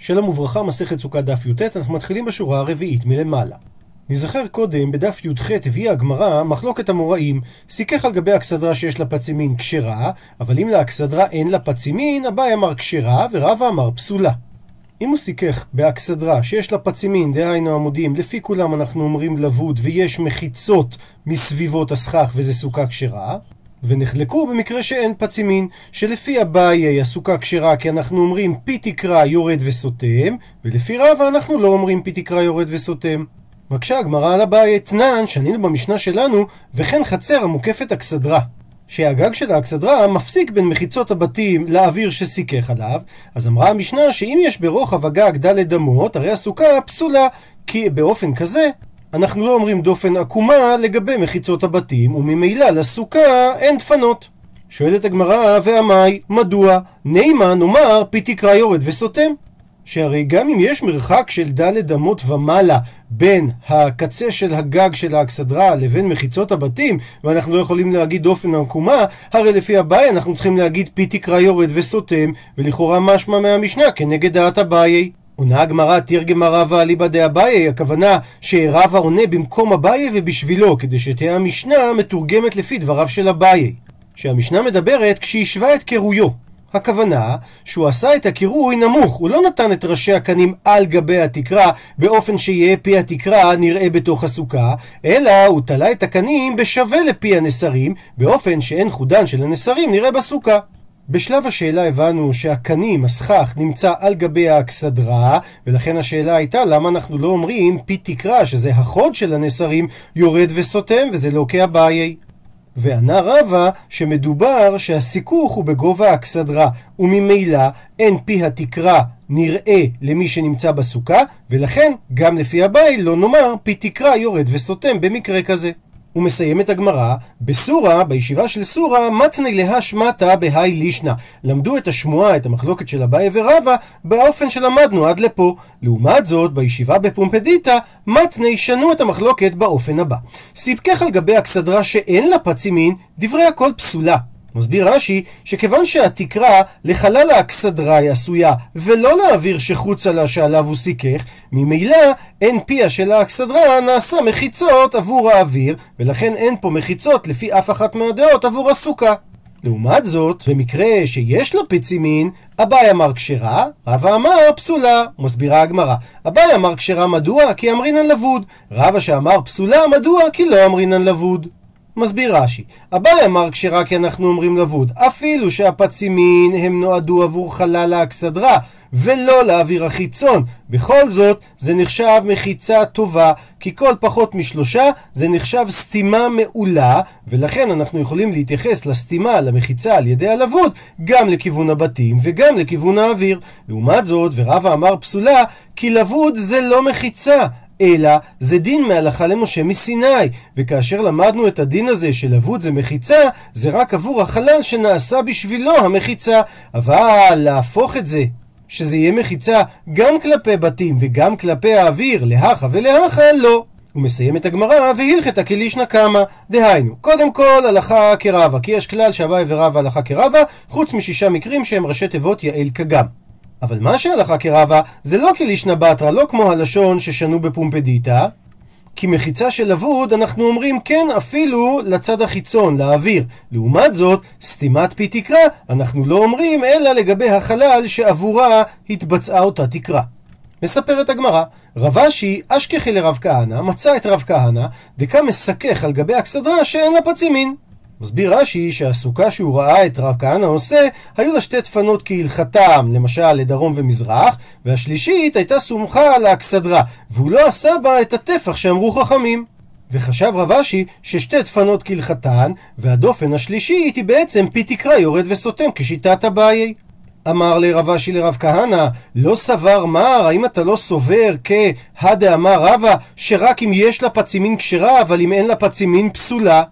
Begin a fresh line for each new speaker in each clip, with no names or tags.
שלום וברכה, מסכת סוכה דף י"ט, אנחנו מתחילים בשורה הרביעית מלמעלה. נזכר קודם, בדף י"ח הביאה הגמרא מחלוקת המוראים, סיכך על גבי אכסדרה שיש לה פצימין כשרה, אבל אם לאכסדרה אין לה פצימין, אביי אמר כשרה ורבא אמר פסולה. אם הוא סיכך באכסדרה שיש לה פצימין, דהיינו עמודים, לפי כולם אנחנו אומרים לבוד ויש מחיצות מסביבות הסכך וזה סוכה כשרה, ונחלקו במקרה שאין פצימין, שלפי אביי הסוכה כשרה כי אנחנו אומרים פי תקרא יורד וסותם, ולפי רבא אנחנו לא אומרים פי תקרא יורד וסותם. מקשה הגמרא על אביי אתנן, שנינו במשנה שלנו, וכן חצר המוקפת אכסדרה. שהגג של האכסדרה מפסיק בין מחיצות הבתים לאוויר שסיכך עליו, אז אמרה המשנה שאם יש ברוחב הגג דלת אמות, הרי הסוכה פסולה, כי באופן כזה אנחנו לא אומרים דופן עקומה לגבי מחיצות הבתים, וממילא לסוכה אין דפנות. שואלת הגמרא, ועמי, מדוע? נימה נאמר פי תקרא יורד וסותם. שהרי גם אם יש מרחק של ד' אמות ומעלה בין הקצה של הגג של האכסדרה לבין מחיצות הבתים, ואנחנו לא יכולים להגיד דופן עקומה, הרי לפי אביי אנחנו צריכים להגיד פי תקרא יורד וסותם, ולכאורה משמע מהמשנה כנגד דעת אביי. עונה הגמרא תרגמה רבא אליבא דאביי, הכוונה שרבא עונה במקום אביי ובשבילו, כדי שתהיה המשנה מתורגמת לפי דבריו של אביי. שהמשנה מדברת כשהשווה את קירויו. הכוונה שהוא עשה את הקירוי נמוך, הוא לא נתן את ראשי הקנים על גבי התקרה באופן שיהיה פי התקרה נראה בתוך הסוכה, אלא הוא תלה את הקנים בשווה לפי הנסרים, באופן שאין חודן של הנסרים נראה בסוכה. בשלב השאלה הבנו שהקנים, הסכך, נמצא על גבי האכסדרה, ולכן השאלה הייתה למה אנחנו לא אומרים פי תקרה, שזה החוד של הנסרים, יורד וסותם, וזה לא כאביי. וענה רבא שמדובר שהסיכוך הוא בגובה האכסדרה, וממילא אין פי התקרה נראה למי שנמצא בסוכה, ולכן גם לפי הבית לא נאמר פי תקרה יורד וסותם במקרה כזה. את הגמרא, בסורה, בישיבה של סורה, מתני להא שמטה בהאי לישנא. למדו את השמועה, את המחלוקת של אביי ורבא, באופן שלמדנו עד לפה. לעומת זאת, בישיבה בפומפדיטה, מתני שנו את המחלוקת באופן הבא. סיפקך על גבי אכסדרה שאין לה פצימין, דברי הכל פסולה. מסביר רש"י שכיוון שהתקרה לחלל האכסדרה היא עשויה ולא לאוויר שחוצה לה שעליו הוא סיכך, ממילא אין פיה של האכסדרה נעשה מחיצות עבור האוויר ולכן אין פה מחיצות לפי אף אחת מהדעות עבור הסוכה. לעומת זאת, במקרה שיש לה פצימין, אביי אמר כשרה, רבא אמר פסולה. מסבירה הגמרא. אביי אמר כשרה מדוע? כי אמרינן לבוד. רבא שאמר פסולה מדוע? כי לא אמרינן לבוד. מסביר רש"י, אביי אמר כשרה כי אנחנו אומרים לבוד, אפילו שהפצימין הם נועדו עבור חלל האכסדרה, ולא לאוויר החיצון. בכל זאת, זה נחשב מחיצה טובה, כי כל פחות משלושה זה נחשב סתימה מעולה, ולכן אנחנו יכולים להתייחס לסתימה, למחיצה על ידי הלבוד, גם לכיוון הבתים וגם לכיוון האוויר. לעומת זאת, ורבא אמר פסולה, כי לבוד זה לא מחיצה. אלא זה דין מהלכה למשה מסיני, וכאשר למדנו את הדין הזה של אבוד זה מחיצה, זה רק עבור החלל שנעשה בשבילו המחיצה. אבל להפוך את זה שזה יהיה מחיצה גם כלפי בתים וגם כלפי האוויר, להכה ולהכה, לא. הוא מסיים את הגמרא, והלכתה כלישנא קמא. דהיינו, קודם כל הלכה כרבה, כי יש כלל שאביי ורבא הלכה כרבה, חוץ משישה מקרים שהם ראשי תיבות יעל כגם. אבל מה שהלכה כרבה זה לא כלישנא בתרא, לא כמו הלשון ששנו בפומפדיטה, כי מחיצה של אבוד אנחנו אומרים כן אפילו לצד החיצון, לאוויר. לעומת זאת, סתימת פי תקרה אנחנו לא אומרים אלא לגבי החלל שעבורה התבצעה אותה תקרה. מספרת הגמרא, רב אשי אשכחי לרב כהנא, מצא את רב כהנא, דקה מסכך על גבי אכסדרה שאין לה פצימין. מסביר רש"י שהסוכה שהוא ראה את רב כהנא עושה, היו לה שתי דפנות כהלכתם, למשל לדרום ומזרח, והשלישית הייתה סומכה על האכסדרה, והוא לא עשה בה את הטפח שאמרו חכמים. וחשב רב אשי ששתי דפנות כהלכתן, והדופן השלישית היא בעצם פי תקרא יורד וסותם כשיטת אביי. אמר לרב אשי לרב כהנא, לא סבר מר, האם אתה לא סובר כהדה אמר רבא, שרק אם יש לה פצימין כשרה, אבל אם אין לה פצימין פסולה?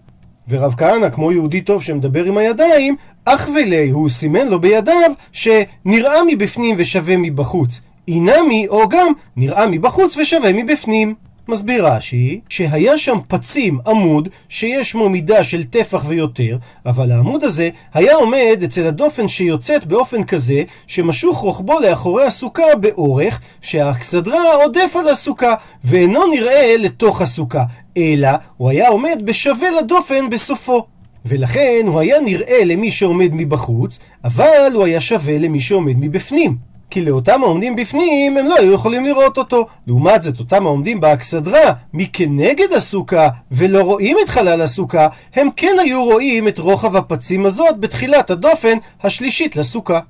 ורב כהנא, כמו יהודי טוב שמדבר עם הידיים, אך ולי הוא סימן לו בידיו שנראה מבפנים ושווה מבחוץ. אינמי, או גם נראה מבחוץ ושווה מבפנים. מסביר רש"י, שהיה שם פצים, עמוד, שיש בו מידה של טפח ויותר, אבל העמוד הזה היה עומד אצל הדופן שיוצאת באופן כזה, שמשוך רוחבו לאחורי הסוכה באורך, שהאכסדרה עודף על הסוכה, ואינו נראה לתוך הסוכה, אלא הוא היה עומד בשווה לדופן בסופו. ולכן הוא היה נראה למי שעומד מבחוץ, אבל הוא היה שווה למי שעומד מבפנים. כי לאותם העומדים בפנים הם לא היו יכולים לראות אותו. לעומת זאת, אותם העומדים באכסדרה מכנגד הסוכה ולא רואים את חלל הסוכה, הם כן היו רואים את רוחב הפצים הזאת בתחילת הדופן השלישית לסוכה.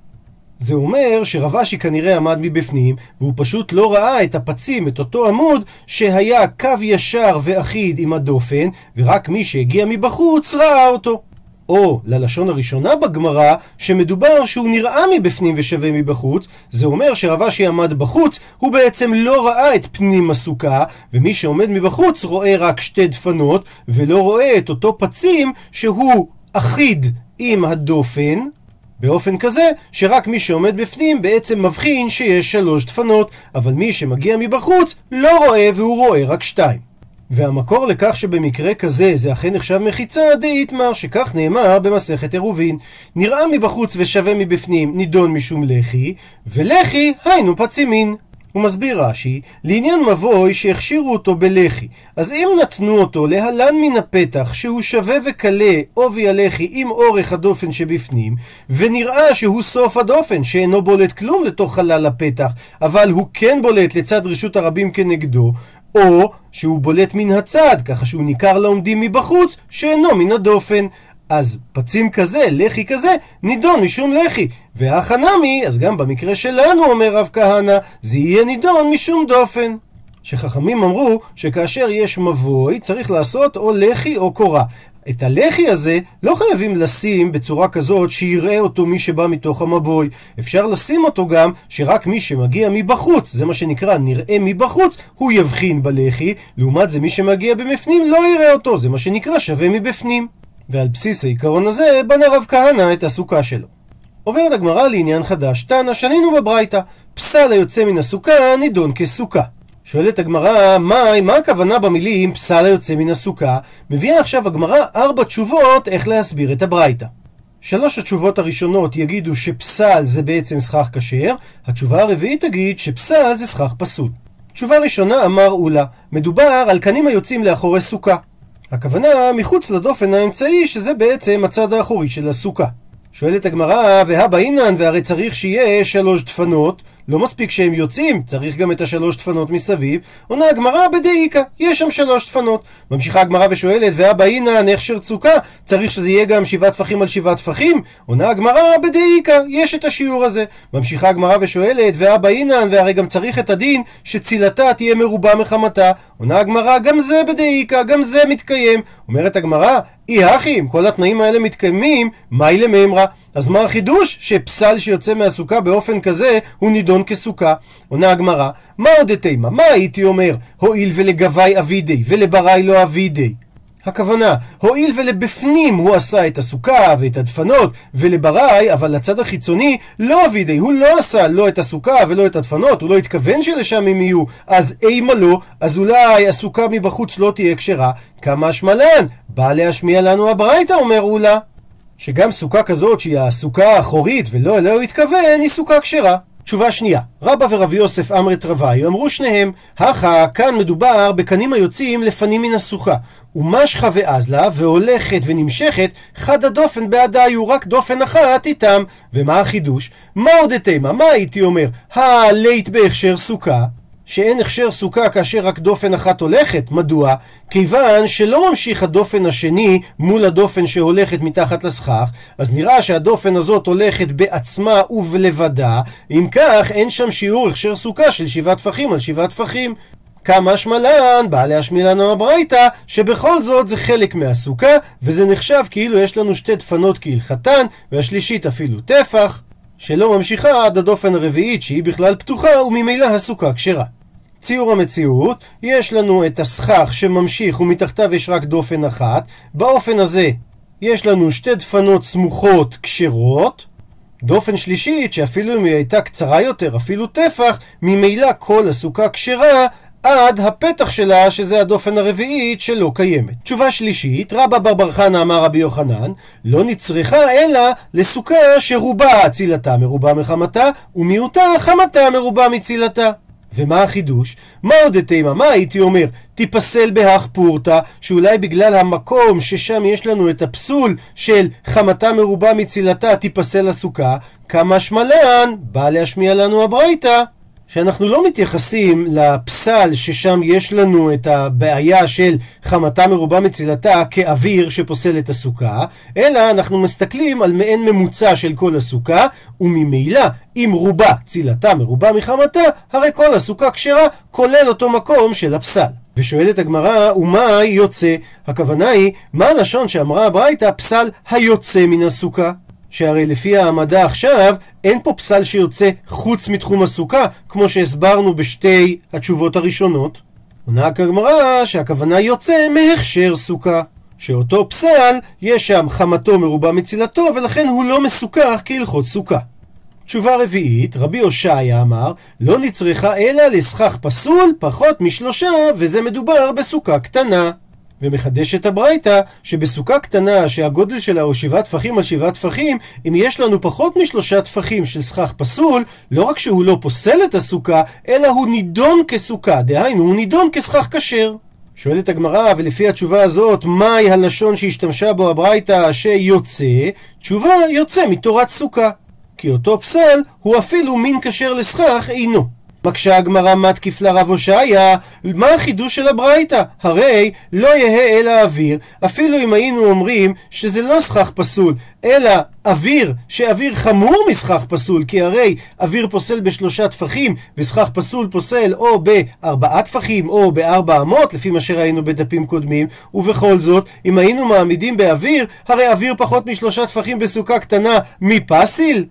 זה אומר שרב אשי כנראה עמד מבפנים, והוא פשוט לא ראה את הפצים, את אותו עמוד, שהיה קו ישר ואחיד עם הדופן, ורק מי שהגיע מבחוץ ראה אותו. או ללשון הראשונה בגמרא, שמדובר שהוא נראה מבפנים ושווה מבחוץ, זה אומר שרב אשי עמד בחוץ, הוא בעצם לא ראה את פנים הסוכה, ומי שעומד מבחוץ רואה רק שתי דפנות, ולא רואה את אותו פצים שהוא אחיד עם הדופן, באופן כזה שרק מי שעומד בפנים בעצם מבחין שיש שלוש דפנות, אבל מי שמגיע מבחוץ לא רואה והוא רואה רק שתיים. והמקור לכך שבמקרה כזה זה אכן נחשב מחיצה די יתמר, שכך נאמר במסכת עירובין. נראה מבחוץ ושווה מבפנים, נידון משום לחי, ולחי היינו פצימין. הוא מסביר רש"י, לעניין מבוי שהכשירו אותו בלחי, אז אם נתנו אותו להלן מן הפתח שהוא שווה וקלה עובי הלחי עם אורך הדופן שבפנים, ונראה שהוא סוף הדופן שאינו בולט כלום לתוך חלל הפתח, אבל הוא כן בולט לצד רשות הרבים כנגדו, או שהוא בולט מן הצד, ככה שהוא ניכר לעומדים מבחוץ, שאינו מן הדופן. אז פצים כזה, לחי כזה, נידון משום לחי. והחנמי, אז גם במקרה שלנו, אומר רב כהנא, זה יהיה נידון משום דופן. שחכמים אמרו שכאשר יש מבוי צריך לעשות או לחי או קורה. את הלחי הזה לא חייבים לשים בצורה כזאת שיראה אותו מי שבא מתוך המבוי. אפשר לשים אותו גם שרק מי שמגיע מבחוץ, זה מה שנקרא נראה מבחוץ, הוא יבחין בלחי, לעומת זה מי שמגיע במפנים לא יראה אותו, זה מה שנקרא שווה מבפנים. ועל בסיס העיקרון הזה בנה רב כהנא את הסוכה שלו. עוברת הגמרא לעניין חדש, תנא שנינו בברייתא, פסל היוצא מן הסוכה נידון כסוכה. שואלת הגמרא, מה, מה הכוונה במילים פסל היוצא מן הסוכה? מביאה עכשיו הגמרא ארבע תשובות איך להסביר את הברייתא. שלוש התשובות הראשונות יגידו שפסל זה בעצם סכך כשר, התשובה הרביעית תגיד שפסל זה סכך פסול. תשובה ראשונה אמר אולה, מדובר על קנים היוצאים לאחורי סוכה. הכוונה מחוץ לדופן האמצעי שזה בעצם הצד האחורי של הסוכה. שואלת הגמרא, והבא אינן, והרי צריך שיהיה שלוש דפנות, לא מספיק שהם יוצאים, צריך גם את השלוש דפנות מסביב. עונה הגמרא בדאיקה, יש שם שלוש דפנות. ממשיכה הגמרא ושואלת, והבא אינן, הכשר צוקה, צריך שזה יהיה גם שבעה טפחים על שבעה טפחים? עונה הגמרא בדאיקה, יש את השיעור הזה. ממשיכה הגמרא ושואלת, והבא אינן, והרי גם צריך את הדין שצילתה תהיה מרובה מחמתה. עונה הגמרא, גם זה בדאיקה, גם זה מתקיים. אומרת הגמרא, אי הכי, אם כל התנאים האלה מתקיימים, מהי למימרא? אז מה החידוש? שפסל שיוצא מהסוכה באופן כזה, הוא נידון כסוכה. עונה הגמרא, מה עוד תימא? מה הייתי אומר? הואיל ולגבי אבידי, ולברי לא אבידי. הכוונה, הואיל ולבפנים הוא עשה את הסוכה ואת הדפנות, ולברי, אבל לצד החיצוני, לא אבידי, הוא לא עשה לא את הסוכה ולא את הדפנות, הוא לא התכוון שלשם הם יהיו, אז אימה לא, אז אולי הסוכה מבחוץ לא תהיה כשרה, כמה שמלן, בא להשמיע לנו הברייתא, אומר אולה. שגם סוכה כזאת שהיא הסוכה האחורית ולא אלוהו התכוון, היא סוכה כשרה. תשובה שנייה, רבא ורבי יוסף אמרת רבי, אמרו שניהם, הכה, כאן מדובר בקנים היוצאים לפנים מן הסוכה. ומשכה ואזלה, והולכת ונמשכת, חד הדופן בעדיו, רק דופן אחת איתם. ומה החידוש? מה עוד אתמה? מה הייתי אומר? הלית בהכשר סוכה? שאין הכשר סוכה כאשר רק דופן אחת הולכת. מדוע? כיוון שלא ממשיך הדופן השני מול הדופן שהולכת מתחת לסכך, אז נראה שהדופן הזאת הולכת בעצמה ובלבדה, אם כך אין שם שיעור הכשר סוכה של שבעה טפחים על שבעה טפחים. כמה שמלן, בא להשמיע לנו הברייתא, שבכל זאת זה חלק מהסוכה, וזה נחשב כאילו יש לנו שתי דפנות כהלכתן, והשלישית אפילו טפח, שלא ממשיכה עד הדופן הרביעית שהיא בכלל פתוחה, וממילא הסוכה כשרה. ציור המציאות, יש לנו את הסכך שממשיך ומתחתיו יש רק דופן אחת, באופן הזה יש לנו שתי דפנות סמוכות כשרות, דופן שלישית שאפילו אם היא הייתה קצרה יותר, אפילו טפח, ממילא כל הסוכה כשרה עד הפתח שלה, שזה הדופן הרביעית שלא קיימת. תשובה שלישית, רבא בר בר חנא אמר רבי יוחנן, לא נצרכה אלא לסוכה שרובה אצילתה מרובה מחמתה, ומיעוטה חמתה מרובה מצילתה. ומה החידוש? מה עוד אתימה? מה הייתי אומר? תיפסל בהך פורתא, שאולי בגלל המקום ששם יש לנו את הפסול של חמתה מרובה מצילתה תיפסל הסוכה, כמה שמלן בא להשמיע לנו הברייתא. שאנחנו לא מתייחסים לפסל ששם יש לנו את הבעיה של חמתה מרובה מצילתה כאוויר שפוסל את הסוכה, אלא אנחנו מסתכלים על מעין ממוצע של כל הסוכה, וממילא אם רובה צילתה מרובה מחמתה, הרי כל הסוכה כשרה, כולל אותו מקום של הפסל. ושואלת הגמרא, ומה יוצא? הכוונה היא, מה הלשון שאמרה הברייתא פסל היוצא מן הסוכה? שהרי לפי העמדה עכשיו, אין פה פסל שיוצא חוץ מתחום הסוכה, כמו שהסברנו בשתי התשובות הראשונות. עונה כגמרא שהכוונה יוצא מהכשר סוכה. שאותו פסל, יש שם חמתו מרובה מצילתו, ולכן הוא לא מסוכח כהלכות סוכה. תשובה רביעית, רבי הושעיה אמר, לא נצרכה אלא לסכך פסול פחות משלושה, וזה מדובר בסוכה קטנה. ומחדשת הברייתא שבסוכה קטנה שהגודל שלה הוא שבעה טפחים על שבעה טפחים, אם יש לנו פחות משלושה טפחים של סכך פסול, לא רק שהוא לא פוסל את הסוכה, אלא הוא נידון כסוכה, דהיינו הוא נידון כסכך כשר. שואלת הגמרא, ולפי התשובה הזאת, מהי הלשון שהשתמשה בו הברייתא שיוצא? תשובה, יוצא מתורת סוכה. כי אותו פסל הוא אפילו מין כשר לסכך אינו. מקשה הגמרא מתקיף לרב הושעיה, מה החידוש של הברייתא? הרי לא יהא אלא אוויר, אפילו אם היינו אומרים שזה לא סכך פסול, אלא אוויר, שאוויר חמור מסכך פסול, כי הרי אוויר פוסל בשלושה טפחים, וסכך פסול פוסל או בארבעה טפחים או בארבע אמות, לפי מה שראינו בדפים קודמים, ובכל זאת, אם היינו מעמידים באוויר, הרי אוויר פחות משלושה טפחים בסוכה קטנה, מי פסיל?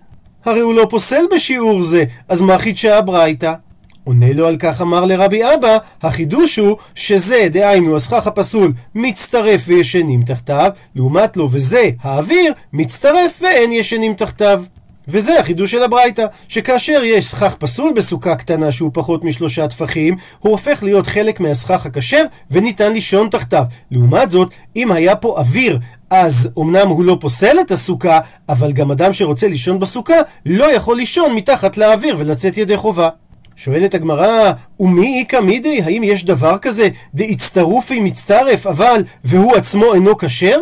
הרי הוא לא פוסל בשיעור זה, אז מה חידשה הברייתא? עונה לו על כך אמר לרבי אבא, החידוש הוא שזה, דהיינו הסכך הפסול, מצטרף וישנים תחתיו, לעומת לו וזה, האוויר, מצטרף ואין ישנים תחתיו. וזה החידוש של הברייתא, שכאשר יש סכך פסול בסוכה קטנה שהוא פחות משלושה טפחים, הוא הופך להיות חלק מהסכך הכשר וניתן לישון תחתיו. לעומת זאת, אם היה פה אוויר, אז אמנם הוא לא פוסל את הסוכה, אבל גם אדם שרוצה לישון בסוכה לא יכול לישון מתחת לאוויר ולצאת ידי חובה. שואלת הגמרא, ומי איכא מידי? האם יש דבר כזה דאיצטרופי מצטרף, אבל והוא עצמו אינו כשר?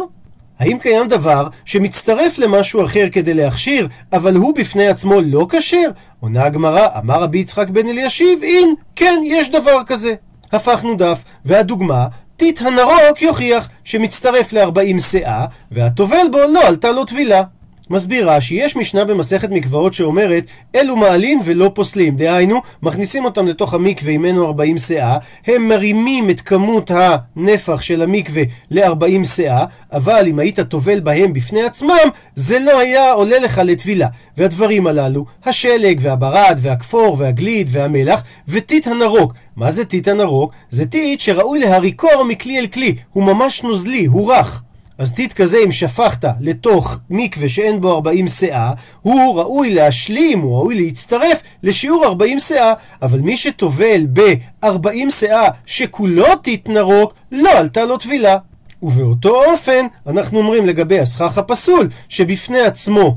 האם קיים דבר שמצטרף למשהו אחר כדי להכשיר, אבל הוא בפני עצמו לא כשר? עונה הגמרא, אמר רבי יצחק בן אלישיב, אין, כן, יש דבר כזה. הפכנו דף, והדוגמה, טיט הנרוק יוכיח שמצטרף ל-40 שאה, והטובל בו לא עלתה לו טבילה. מסביר רש"י, יש משנה במסכת מקוואות שאומרת אלו מעלין ולא פוסלים, דהיינו מכניסים אותם לתוך המקווה עם ממנו 40 שאה, הם מרימים את כמות הנפח של המקווה ל-40 סאה, אבל אם היית טובל בהם בפני עצמם, זה לא היה עולה לך לטבילה. והדברים הללו, השלג והברד והכפור והגליד והמלח וטיט הנרוק. מה זה טיט הנרוק? זה טיט שראוי להריקו מכלי אל כלי, הוא ממש נוזלי, הוא רך. אז טיט כזה, אם שפכת לתוך מקווה שאין בו 40 סאה, הוא ראוי להשלים, הוא ראוי להצטרף לשיעור 40 סאה. אבל מי שטובל ב-40 סאה שכולו טיט נרוק, לא עלתה לו טבילה. ובאותו אופן, אנחנו אומרים לגבי הסכך הפסול, שבפני עצמו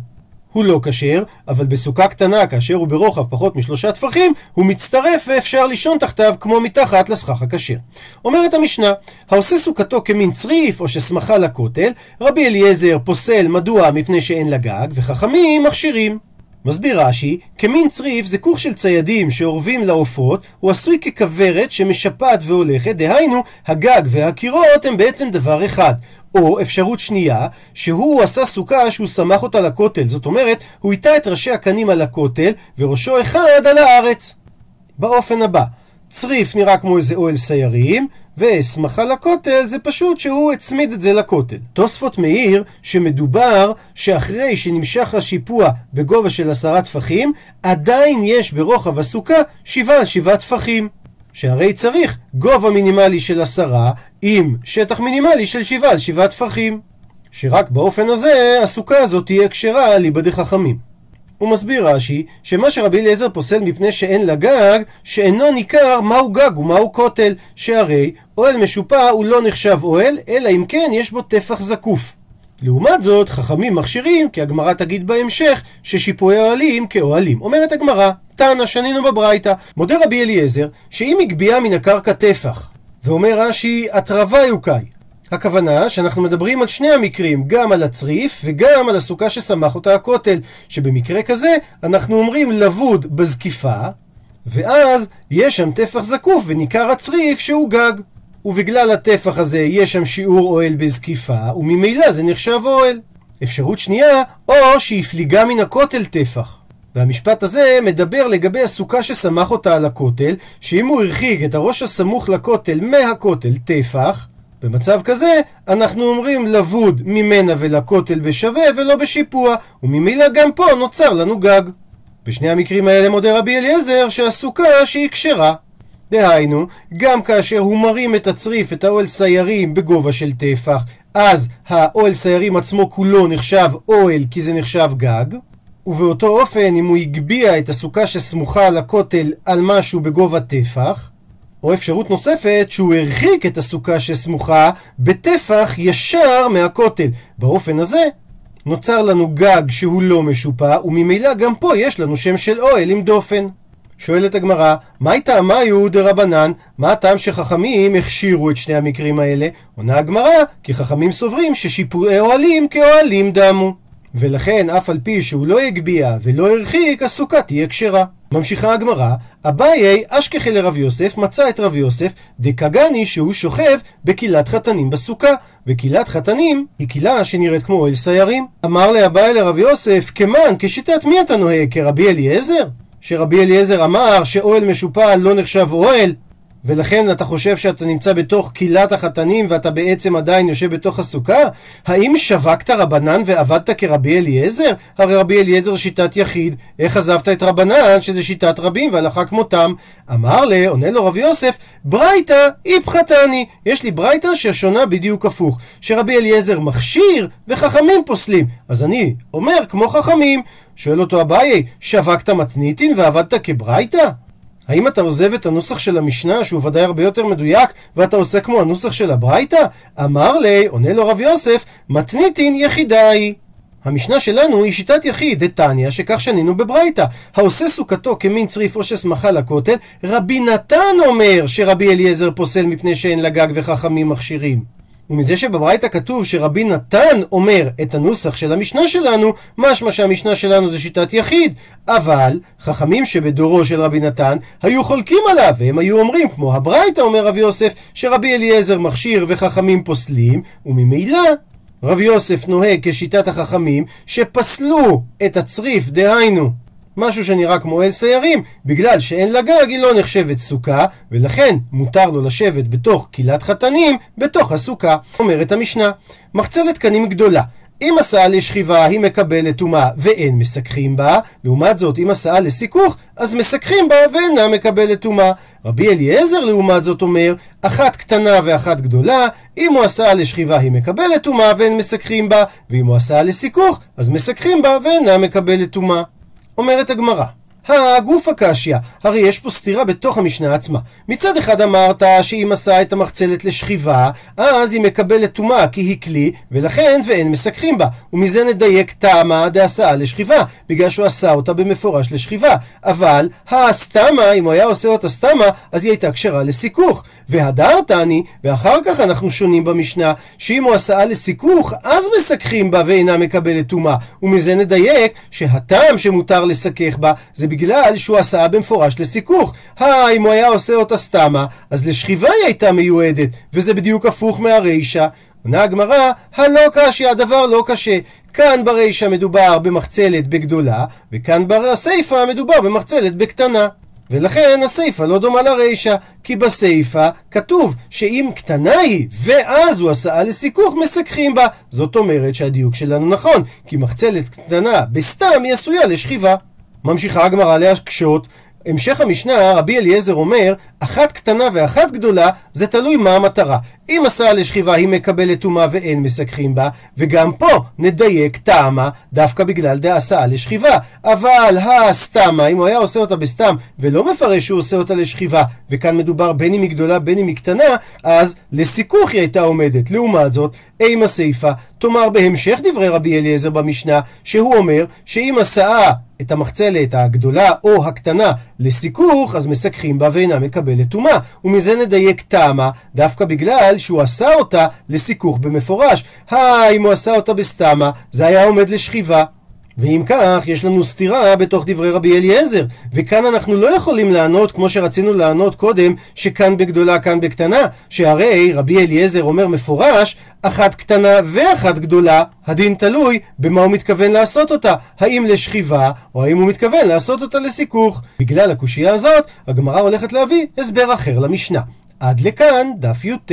הוא לא כשר, אבל בסוכה קטנה, כאשר הוא ברוחב פחות משלושה טפחים, הוא מצטרף ואפשר לישון תחתיו כמו מתחת לסכך הכשר. אומרת המשנה, העושה סוכתו כמין צריף או ששמחה לכותל, רבי אליעזר פוסל מדוע מפני שאין לה גג, וחכמים מכשירים. מסביר רש"י, כמין צריף זה כוך של ציידים שאורבים לעופות, הוא עשוי ככוורת שמשפעת והולכת, דהיינו, הגג והקירות הם בעצם דבר אחד. או אפשרות שנייה, שהוא עשה סוכה שהוא סמך אותה לכותל, זאת אומרת, הוא הטה את ראשי הקנים על הכותל, וראשו אחד על הארץ. באופן הבא, צריף נראה כמו איזה אוהל סיירים, ושמחה לכותל זה פשוט שהוא הצמיד את זה לכותל. תוספות מעיר שמדובר שאחרי שנמשך השיפוע בגובה של עשרה טפחים, עדיין יש ברוחב הסוכה שבעה על שבעה טפחים. שהרי צריך גובה מינימלי של עשרה עם שטח מינימלי של שבעה על שבעה טפחים. שרק באופן הזה הסוכה הזאת תהיה כשרה על ליבא דחכמים. הוא מסביר רש"י, שמה שרבי אליעזר פוסל מפני שאין לה גג, שאינו ניכר מהו גג ומהו כותל, שהרי אוהל משופע הוא לא נחשב אוהל, אלא אם כן יש בו טפח זקוף. לעומת זאת, חכמים מכשירים, כי הגמרא תגיד בהמשך, ששיפועי אוהלים כאוהלים. אומרת הגמרא, תנא שנינו בברייתא, מודה רבי אליעזר, שאם הגביה מן הקרקע טפח, ואומר רש"י, התרווה יוקאי. הכוונה שאנחנו מדברים על שני המקרים, גם על הצריף וגם על הסוכה שסמך אותה הכותל, שבמקרה כזה אנחנו אומרים לבוד בזקיפה, ואז יש שם טפח זקוף וניכר הצריף שהוא גג. ובגלל הטפח הזה יש שם שיעור אוהל בזקיפה, וממילא זה נחשב אוהל. אפשרות שנייה, או שהפליגה מן הכותל טפח. והמשפט הזה מדבר לגבי הסוכה שסמך אותה על הכותל, שאם הוא הרחיק את הראש הסמוך לכותל מהכותל טפח, במצב כזה, אנחנו אומרים לבוד ממנה ולכותל בשווה ולא בשיפוע, וממילא גם פה נוצר לנו גג. בשני המקרים האלה מודה רבי אליעזר שהסוכה שהיא כשרה. דהיינו, גם כאשר הוא מרים את הצריף, את האוהל סיירים, בגובה של טפח, אז האוהל סיירים עצמו כולו נחשב אוהל כי זה נחשב גג, ובאותו אופן, אם הוא הגביה את הסוכה שסמוכה לכותל על משהו בגובה טפח, או אפשרות נוספת, שהוא הרחיק את הסוכה שסמוכה בטפח ישר מהכותל. באופן הזה, נוצר לנו גג שהוא לא משופע, וממילא גם פה יש לנו שם של אוהל עם דופן. שואלת הגמרא, מהי טעמיו דרבנן? מה הטעם שחכמים הכשירו את שני המקרים האלה? עונה הגמרא, כי חכמים סוברים ששיפועי אוהלים כאוהלים דמו. ולכן אף על פי שהוא לא הגביה ולא הרחיק, הסוכה תהיה כשרה. ממשיכה הגמרא, אביי אשכחי לרב יוסף מצא את רב יוסף דקגני שהוא שוכב בקהילת חתנים בסוכה וקהילת חתנים היא קהילה שנראית כמו אוהל סיירים אמר לאביי לרב יוסף כמן כשיטת מי אתה נוהג כרבי אליעזר? שרבי אליעזר אמר שאוהל משופע לא נחשב אוהל ולכן אתה חושב שאתה נמצא בתוך קהילת החתנים ואתה בעצם עדיין יושב בתוך הסוכה? האם שווקת רבנן ועבדת כרבי אליעזר? הרי רבי אליעזר שיטת יחיד, איך עזבת את רבנן שזה שיטת רבים והלכה כמותם? אמר לה, עונה לו רבי יוסף, ברייתא איפחתני. יש לי ברייתא ששונה בדיוק הפוך, שרבי אליעזר מכשיר וחכמים פוסלים. אז אני אומר כמו חכמים. שואל אותו אביי, שווקת מתניתין ועבדת כברייתא? האם אתה עוזב את הנוסח של המשנה, שהוא ודאי הרבה יותר מדויק, ואתה עושה כמו הנוסח של הברייתא? אמר לי, עונה לו רב יוסף, מתניתין יחידה היא. המשנה שלנו היא שיטת יחיד, דתניא, שכך שנינו בברייתא. העושה סוכתו כמין צריף או ששמחה לכותל, רבי נתן אומר שרבי אליעזר פוסל מפני שאין לה גג וחכמים מכשירים. ומזה שבברייתא כתוב שרבי נתן אומר את הנוסח של המשנה שלנו, משמע שהמשנה שלנו זה שיטת יחיד. אבל חכמים שבדורו של רבי נתן היו חולקים עליו, והם היו אומרים, כמו הברייתא אומר רבי יוסף, שרבי אליעזר מכשיר וחכמים פוסלים, וממילא רבי יוסף נוהג כשיטת החכמים שפסלו את הצריף, דהיינו משהו שנראה כמו אל סיירים, בגלל שאין לה גג היא לא נחשבת סוכה, ולכן מותר לו לשבת בתוך קהילת חתנים, בתוך הסוכה. אומרת המשנה, מחצלת קנים גדולה. אם הסעה לשכיבה היא מקבלת טומאה ואין מסככים בה, לעומת זאת אם הסעה לסיכוך אז מסככים בה ואינה מקבלת טומאה. רבי אליעזר לעומת זאת אומר, אחת קטנה ואחת גדולה, אם הוא הסעה לשכיבה היא מקבלת טומאה ואין מסככים בה, ואם הוא הסעה לסיכוך אז מסככים בה ואינה מקבלת טומאה. אומרת הגמרא, הגוף הקשיא, הרי יש פה סתירה בתוך המשנה עצמה. מצד אחד אמרת שאם עשה את המחצלת לשכיבה, אז היא מקבלת טומאה כי היא כלי, ולכן ואין מסככים בה. ומזה נדייק טעמה דעשה לשכיבה, בגלל שהוא עשה אותה במפורש לשכיבה. אבל הסתמה, אם הוא היה עושה אותה סתמה, אז היא הייתה כשרה לסיכוך. והדרת אני, ואחר כך אנחנו שונים במשנה, שאם הוא עשה לסיכוך, אז מסככים בה ואינה מקבלת טומאה. ומזה נדייק שהטעם שמותר לסכך בה, זה בגלל שהוא עשה במפורש לסיכוך. אה, אם הוא היה עושה אותה סתמה, אז לשכיבה היא הייתה מיועדת, וזה בדיוק הפוך מהרישא. עונה הגמרא, הלא קשי, הדבר לא קשה. כאן ברישא מדובר במחצלת בגדולה, וכאן בסיפא מדובר במחצלת בקטנה. ולכן הסיפא לא דומה לרישא, כי בסיפא כתוב שאם קטנה היא ואז הוא עשה לסיכוך מסככים בה. זאת אומרת שהדיוק שלנו נכון, כי מחצלת קטנה בסתם היא עשויה לשכיבה. ממשיכה הגמרא להקשות המשך המשנה, רבי אליעזר אומר, אחת קטנה ואחת גדולה, זה תלוי מה המטרה. אם עשה לשכיבה היא מקבלת טומאה ואין מסככים בה, וגם פה נדייק טעמה דווקא בגלל דעשה לשכיבה. אבל הסתמה, אם הוא היה עושה אותה בסתם ולא מפרש שהוא עושה אותה לשכיבה, וכאן מדובר בין אם היא גדולה בין אם היא קטנה, אז לסיכוך היא הייתה עומדת. לעומת זאת, אימה סיפה, תאמר בהמשך דברי רבי אליעזר במשנה, שהוא אומר שאם עשה את המחצלת הגדולה או הקטנה לסיכוך, אז מסככים בה ואינה מקבלת טומאה. ומזה נדייק טעמה, דווקא בגלל שהוא עשה אותה לסיכוך במפורש. היי, אם הוא עשה אותה בסתמה, זה היה עומד לשכיבה. ואם כך, יש לנו סתירה בתוך דברי רבי אליעזר, וכאן אנחנו לא יכולים לענות כמו שרצינו לענות קודם, שכאן בגדולה, כאן בקטנה, שהרי רבי אליעזר אומר מפורש, אחת קטנה ואחת גדולה, הדין תלוי במה הוא מתכוון לעשות אותה, האם לשכיבה, או האם הוא מתכוון לעשות אותה לסיכוך. בגלל הקושייה הזאת, הגמרא הולכת להביא הסבר אחר למשנה. עד לכאן דף י"ט.